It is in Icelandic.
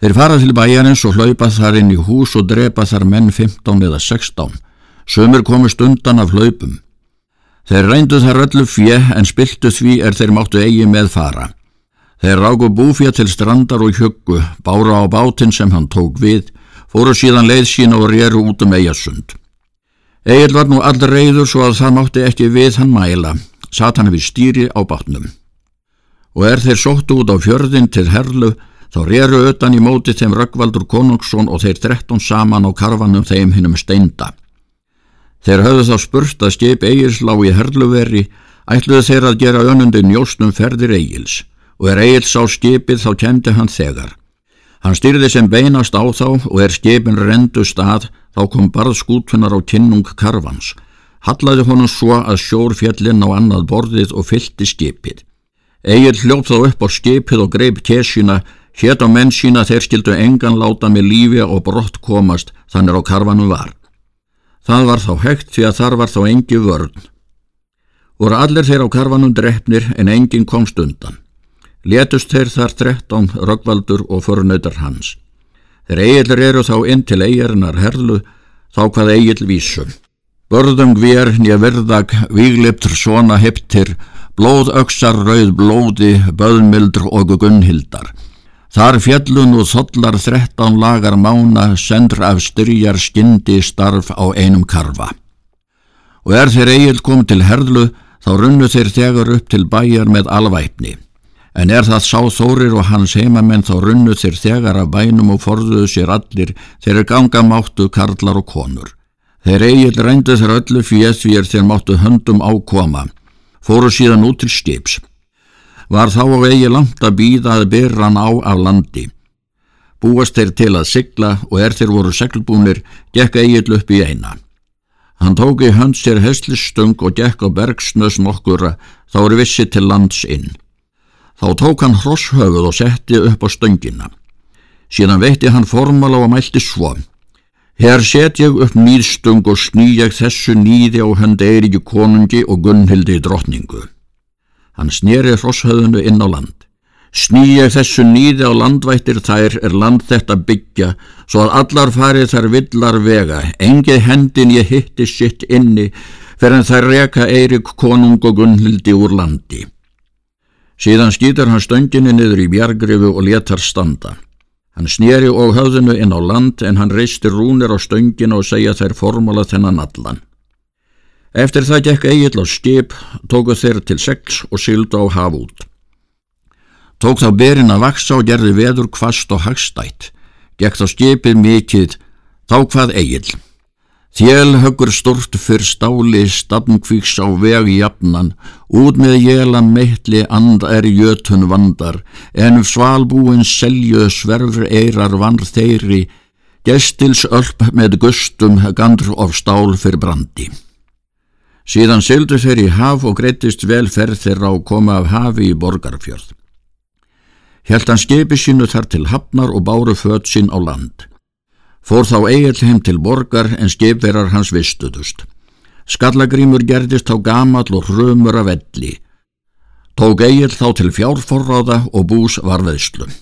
Þeir fara til bæjarins og hlaupa þar inn í hús og drepa þar menn 15 eða 16. Sumir komist undan af hlaupum. Þeir reyndu þar öllu fjö en spiltu því er þeir máttu eigi með fara. Þeir ráku búfja til strandar og hjöggu, bára á bátinn sem hann tók við, fóru síðan leið sína og réru út um eigasund. Egil var nú allra reyður svo að það mátti ekki við hann mæla, satt hann við stýri á bátnum. Og er þeir sóttu út á fjörðin til herlu, Þá réru utan í móti þeim Röggvaldur Konungsson og þeir drettun saman á karfanum þeim hinnum steinda. Þeir höfðu þá spurt að skip Egilslá í herluveri, ætluðu þeir að gera önundi njósnum ferðir Egils og er Egils á skipið þá kendi hann þegar. Hann styrði sem beinast á þá og er skipin rendu stað þá kom barðskútunar á tinnung karfans. Hallaði honum svo að sjór fjallinn á annað borðið og fylti skipið. Egil hljópt þá upp á skipið og greip tessina Hétt á menn sína þeir skildu engan láta með lífi og brott komast þannig á karfanum var. Það var þá hegt því að þar var þá engi vörn. Voru allir þeir á karfanum drefnir en engin komst undan. Letust þeir þar drettán Röggvaldur og förnautar hans. Þeir eigillir eru þá inn til eigarinnar herlu þá hvað eigil vísum. Börðum gvér nýja verðag vígliptur svona heptir, blóðöksar rauð blóði, böðmildr og gunnhildar. Þar fjallun og þollar þrettán lagar mána sendur af styrjar skyndi starf á einum karfa. Og er þeir eigil kom til herlu þá runnu þeir þegar upp til bæjar með alvæpni. En er það sá þórir og hans heimamenn þá runnu þeir þegar af bænum og forðuðu sér allir þeir ganga máttu karlar og konur. Þeir eigil reyndu þeir öllu fyrir því er þeir máttu höndum ákoma, fóru síðan út til skips var þá á eigi langt að býða að byrra hann á af landi. Búast þeir til að sigla og er þeir voru seglbúnir, gekk eigil upp í eina. Hann tók í hönd sér heslistung og gekk á bergsnös nokkura, þá eru vissi til lands inn. Þá tók hann hrosshöfuð og setti upp á stöngina. Síðan veitti hann formala og mælti svo. Hér set ég upp nýðstung og sný ég þessu nýði á hönd Eiríki konungi og Gunnhildi drottningu. Hann snýri hrosshöðunu inn á land. Snýja þessu nýði á landvættir þær er land þetta byggja, svo að allar farið þær villar vega, engið hendin ég hitti sitt inni, fyrir en þær reka Eirik konung og Gunnhildi úr landi. Síðan skýtar hann stönginni niður í bjargrifu og letar standa. Hann snýri og höðunu inn á land en hann reisti rúnir á stöngina og segja þær formala þennan allan. Eftir það gekk eigill á skip, tóku þeir til sex og syldu á haf út. Tók þá berin að vaksa og gerði veður kvast og hagstætt. Gekk þá skipið mikið, þá hvað eigill. Þél höggur stort fyrr stáli stafnkvíks á vegi jafnan, út með jélan meitli and er jötun vandar, en svalbúin selju sverfur eirar vann þeirri, gestils ölp með gustum gandr of stál fyrr brandi. Síðan syldu þeir í haf og greittist vel ferð þeirra á koma af hafi í borgarfjörð. Hjælt hann skipi sínu þar til hafnar og báru född sín á land. Fór þá eigall heim til borgar en skipverar hans vistuðust. Skallagrímur gerðist þá gamal og hrumur af elli. Tók eigall þá til fjárforráða og bús var veðslum.